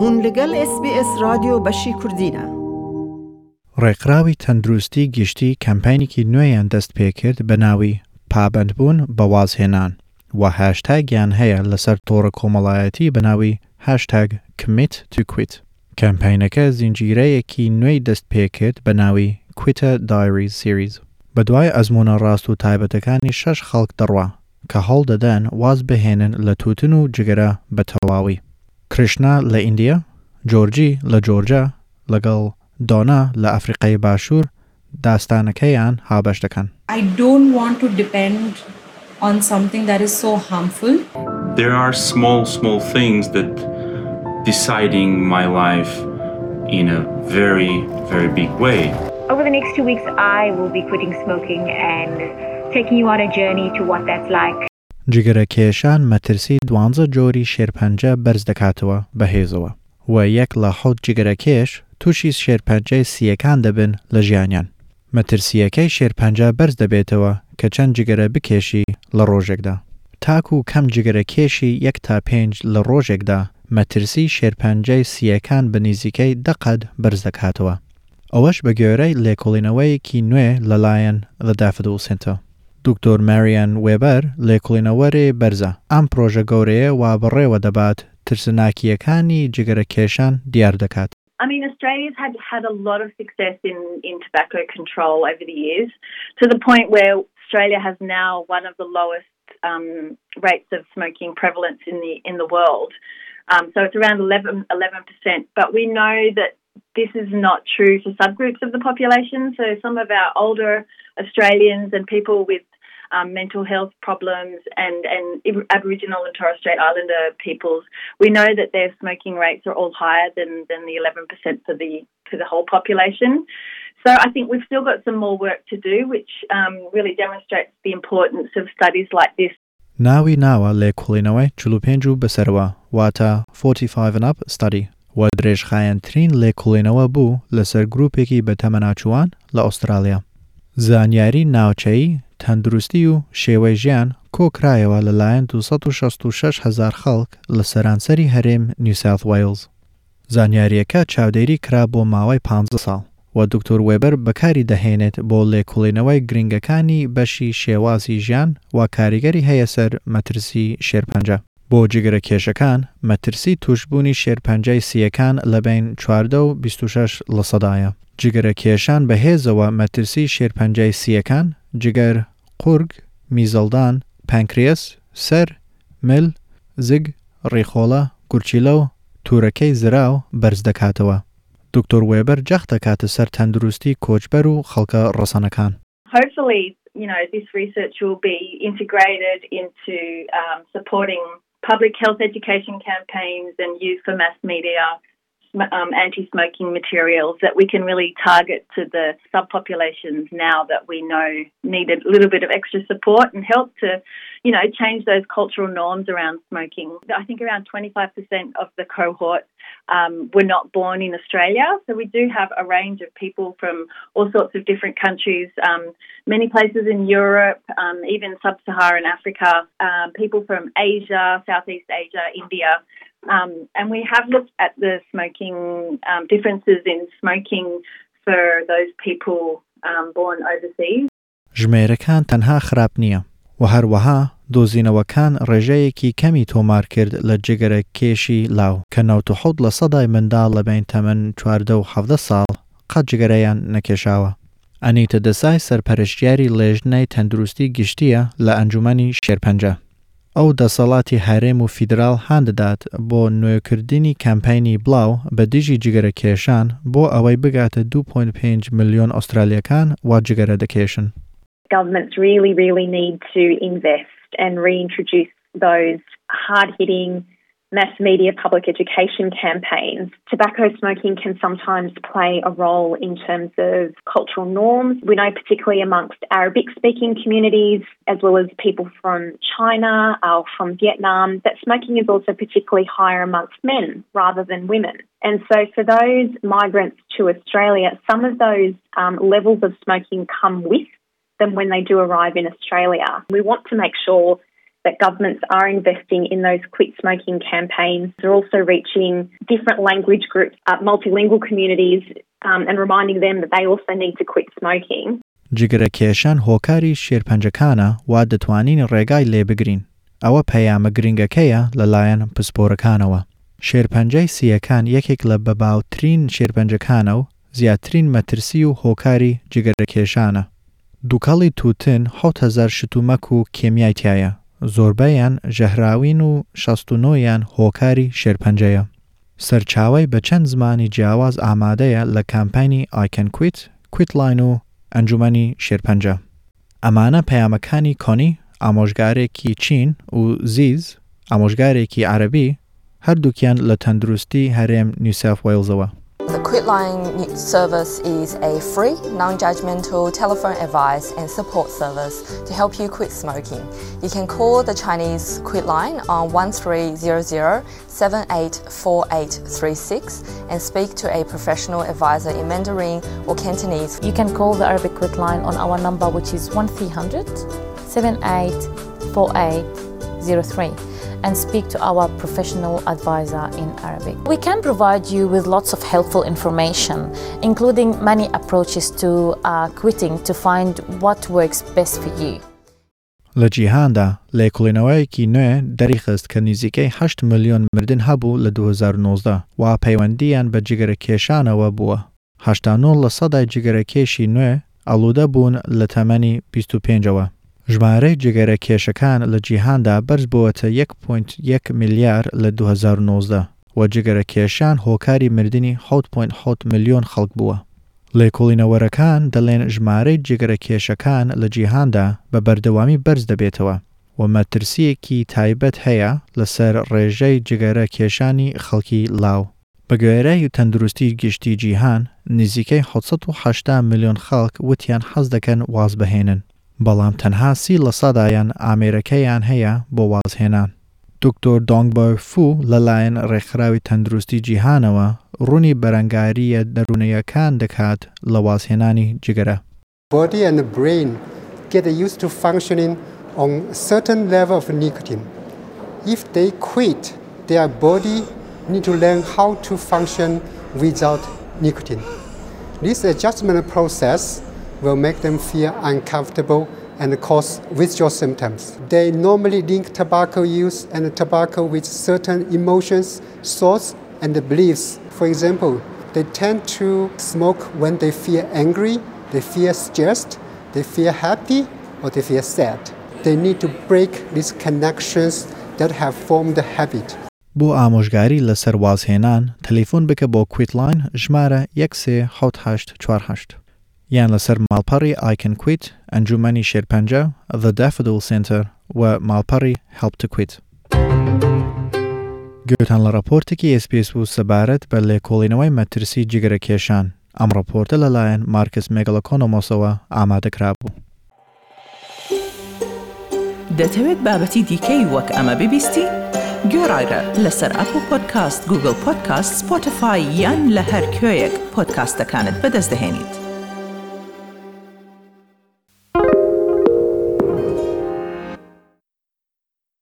هون لەگەڵ SسBS رادیۆ بەشی کوردینە. ڕێکراوی تەندروستی گشتی کەمپینێکی نوێیان دەست پێکرد بە ناوی پابندبوون بە وازهێنان و هاشتاگیان هەیە لەسەر تۆڕە کۆمەڵایەتی بە ناوی هاشتاگ کمیت توکویت. کەمپینەکە زیینجیرەیەکی نوێی دەست پێکرد بە ناوی کویتە دایری سیریز. بە دوای ئەزمونە ڕاست و تایبەتەکانی شەش خەڵک دەڕوا کە هەڵ دەدەن واز بهێنن لە تووتن و جگەرە بە تەواوی. کرشنا لە ئیندیا، جۆرجی لە جۆرجە لەگەڵ دۆنا لە ئەفریقای باشوور داستانەکەیان هابەش دەکەن. I don't want to depend on something that is so harmful. There are small, small things that deciding my life in a very, very big way. Over the next two weeks, I will be quitting smoking and taking you on a journey to what that's like. جگەرە کێشان مەترسی دوانزە جۆری شێرپەنجە بەرز دەکاتەوە بەهێزەوە و یەک لە حوت جگەرە کێش تووشی شێرپەنجەی سیەکان دەبن لە ژیانیان. مەترسیەکەی شێرپەنجە بەرز دەبێتەوە کە چەند جگەرە بکێشی لە ڕۆژێکدا. تاکو و کەم جگەرە کێشی یەک تا پێنج لە ڕۆژێکدا مەترسی شێرپەنجەی سیەکان بە نزیکەی دەقەت بەرز دەکاتەوە. ئەوەش بە گوێرەی لێکۆڵینەوەیەکی نوێ لەلایەن لە دافدوسنتە. دکتۆر ماریان وێبەر لێکڵینەوەرێ بەرزە ئەم پرۆژە گەورەیە وا بڕێوە دەبات ترسناکیەکانی جگەرە کێشان دیار دەکات. I mean, Australia's had had a lot of success in, in tobacco control over the years, to the point where Australia has now one of the lowest um, rates of smoking prevalence in the in the world. Um, so it's around 11 percent. But we know that this is not true for subgroups of the population. So some of our older Australians and people with um, mental health problems and, and Aboriginal and Torres Strait Islander peoples, we know that their smoking rates are all higher than, than the 11% for the, for the whole population. So I think we've still got some more work to do, which um, really demonstrates the importance of studies like this. ناوی ناوە لێکۆڵینەوەی 45 و بەسەرەوە واتە 45 and up study و درێژخایەنترین لێکۆڵینەوە بوو لەسەر گرروپێکی بە تەمەناچوان لە ئوسترالیا. زانیاری ناوچەی تەندروستی و شێوەی ژیان کۆکرایەوە لەلایەن 266 هزار خەڵک لە سەرانسەری هەرێم نیوساوت وایلز. زانیاریەکە چاودێری کرا بۆ ماوەی 15 ساڵ و دکتۆر وێبەر بەکاری دەهێنێت بۆ لێکۆڵینەوەی گرنگەکانی بەشی شێوازی ژیان و کاریگەری هەیە سەر مەترسی شێرپەنجە. بۆ جگرە کێشەکان مەترسی توشببوونی شێرپەنجەی سیەکان لە بین 14 و 26 لە سەدایە. جگەرە کێشان بەهێزەوە مەترسی شێرپەنجەی سیەکان جگەر قورگ، میزەڵدان، پانکرێس، سەر، مل، زگ، ڕێخۆڵە، گورچیلە و توورەکەی زراو بەرز دەکاتەوە. دکتۆر وێبەر جەخ دەکاتە سەر تەندروستی کۆچبەر و خەڵکە ڕەسەنەکان. Hopefully, you know, this research will be integrated into um, supporting public health education campaigns and use for mass media um, anti-smoking materials that we can really target to the subpopulations now that we know need a little bit of extra support and help to, you know, change those cultural norms around smoking. I think around 25% of the cohort um, were not born in Australia. So we do have a range of people from all sorts of different countries, um, many places in Europe, um, even sub-Saharan Africa, people from Asia, Southeast Asia, India. Um, and we have looked at the smoking um, differences in smoking for those people um, born overseas. ژمێرەکان تەنها خراپ نییە و هەروەها دۆزینەوەکان ڕێژەیەکی کەمی تۆمار کرد لە جگەرە کێشی لاو کە ناوتەحوت لە سەدای منداڵ لە بین تەمەەن چواردە و حەفدە ساڵ قەت جگەرەیان نەکێشاوە. ئەنیتە دەسای سەرپەرشتیاری لێژنەی تەندروستی گشتیە لە ئەنجومی شێرپەنجە. ئەو دەسەڵاتی هەرێم و فیدرال هانددات بۆ نوێکردنی کەمپینی بڵاو بە دیژی جگەرە کێشان بۆ ئەوەی بگاتە 2.5 میلیۆن ئوسترالیەکان وا جگەرە دەکێشن. Governments really, really need to invest and reintroduce those hard-hitting mass media public education campaigns. Tobacco smoking can sometimes play a role in terms of cultural norms. We know, particularly amongst Arabic speaking communities, as well as people from China or from Vietnam, that smoking is also particularly higher amongst men rather than women. And so, for those migrants to Australia, some of those um, levels of smoking come with them when they do arrive in Australia. We want to make sure that governments are investing in those quit smoking campaigns. They're also reaching different language groups, uh, multilingual communities, um, and reminding them that they also need to quit smoking. جگرە کێشان هۆکاری شێرپەنجەکانە وا دەتوانین ڕێگای لێ بگرین. ئەوە پەیامە گرنگەکەیە لەلایەن پسپۆرەکانەوە. شێرپەنجەی سیەکان یەکێک لە بەباوترین شێرپەنجەکانە و زیاترین مەترسی و هۆکاری جگەرە کێشانە. دووکەڵی تووتن 1000 شتومەک و کێمیایتایە. زۆربەیان ژەهراوین و 69یان هۆکاری شێرپەنجەیە. سەرچاوی بە چەند زمانی جیاواز ئامادەیە لە کامپانی ئایکن کویت، کویتلاین و ئەنجومنی شێرپەنجە. ئەمانە پەیامەکانی کۆنی ئامۆژگارێکی چین و زیز ئامۆژگارێکی عربی هەردووکیان لە تەندروستی هەرێم نیوساف ویلزەوە. The Quitline service is a free, non judgmental telephone advice and support service to help you quit smoking. You can call the Chinese Quitline on 1300 784836 and speak to a professional advisor in Mandarin or Cantonese. You can call the Arabic Quitline on our number, which is 1300 784803 and speak to our professional advisor in Arabic. We can provide you with lots of helpful information, including many approaches to uh, quitting to find what works best for you. لە جیهاندا لێکڵێنەوەیەکی نوێ دەریخست کە نزیکەی 8 میلیۆن مردن هەبوو لە 2019 وا پەیوەندیان بە جگەرە کێشانەوە بووە. 89 لە سەدای جگەرە کێشی نوێ ئەلوودە بوون لە تەمەنی 25ەوە. ژمارەی جگەرە کێشەکان لە جیهاندا بەرز بووەتە 1.1 میلیار لە 2019 و جگەرە کێشان هۆکاری مردنی 6.6 میلیۆن خەڵک بووە. لێکۆڵینەوەرەکان دەڵێن ژمارەی جگەرە کێشەکان لە جیهاندا بە بەردەوامی بەرز دەبێتەوە و مەترسیەکی تایبەت هەیە لەسەر ڕێژەی جگەرە کێشانی خەڵکی لاو. بە گوێرەی و تەندروستی گشتی جیهان نزیکەی 1970 میلیۆن خەڵک وتیان حەز دەکەن واز بهێنن. بەڵام تەنها سی لە سەدایان ئامێرەکەیان هەیە بۆ وازهێنان. دکتۆر دۆنگبەر فو لەلایەن ڕێکخراوی تەندروستی جیهانەوە ڕوونی بەرەنگاریە دەروونەیەکان دەکات لە وازهێنانی جگەرە. Body and the brain get used to functioning on certain level of nicotine. If they quit, their body need to learn how to function without nicotine. This adjustment process will make them feel uncomfortable and cause withdrawal symptoms. They normally link tobacco use and tobacco with certain emotions, thoughts, and beliefs. For example, they tend to smoke when they feel angry, they feel stressed, they feel happy, or they feel sad. They need to break these connections that have formed the habit. بۆ ئامۆژگاری لەسەر وازهێنان تەلیفۆن بکە بۆ کویتلاین ژمارە 1 یان لەسەر ماڵپەڕی ئایکن کویت ئەنجومەنی شێرپەنجە The Daffodil Center و ماڵپەڕی Help to Quit. گوتان لە راپۆرتێکی SسPS بوو سەبارەت بە لێکۆڵینەوەی مەترسی جگەرە کێشان ئەم راپۆرتە لەلایەن مارکس مێگەڵکۆنۆمۆسەوە ئامادەکرا بوو. دەتەوێت بابەتی دیکەی وەک ئەمە ببیستی؟ گۆڕایرە لەسەر ئەپ و پۆدکاست گوگل پۆدکاست سپۆتفاای یان لە هەر کوێیەک پۆدکاستەکانت بەدەستدەێنیت.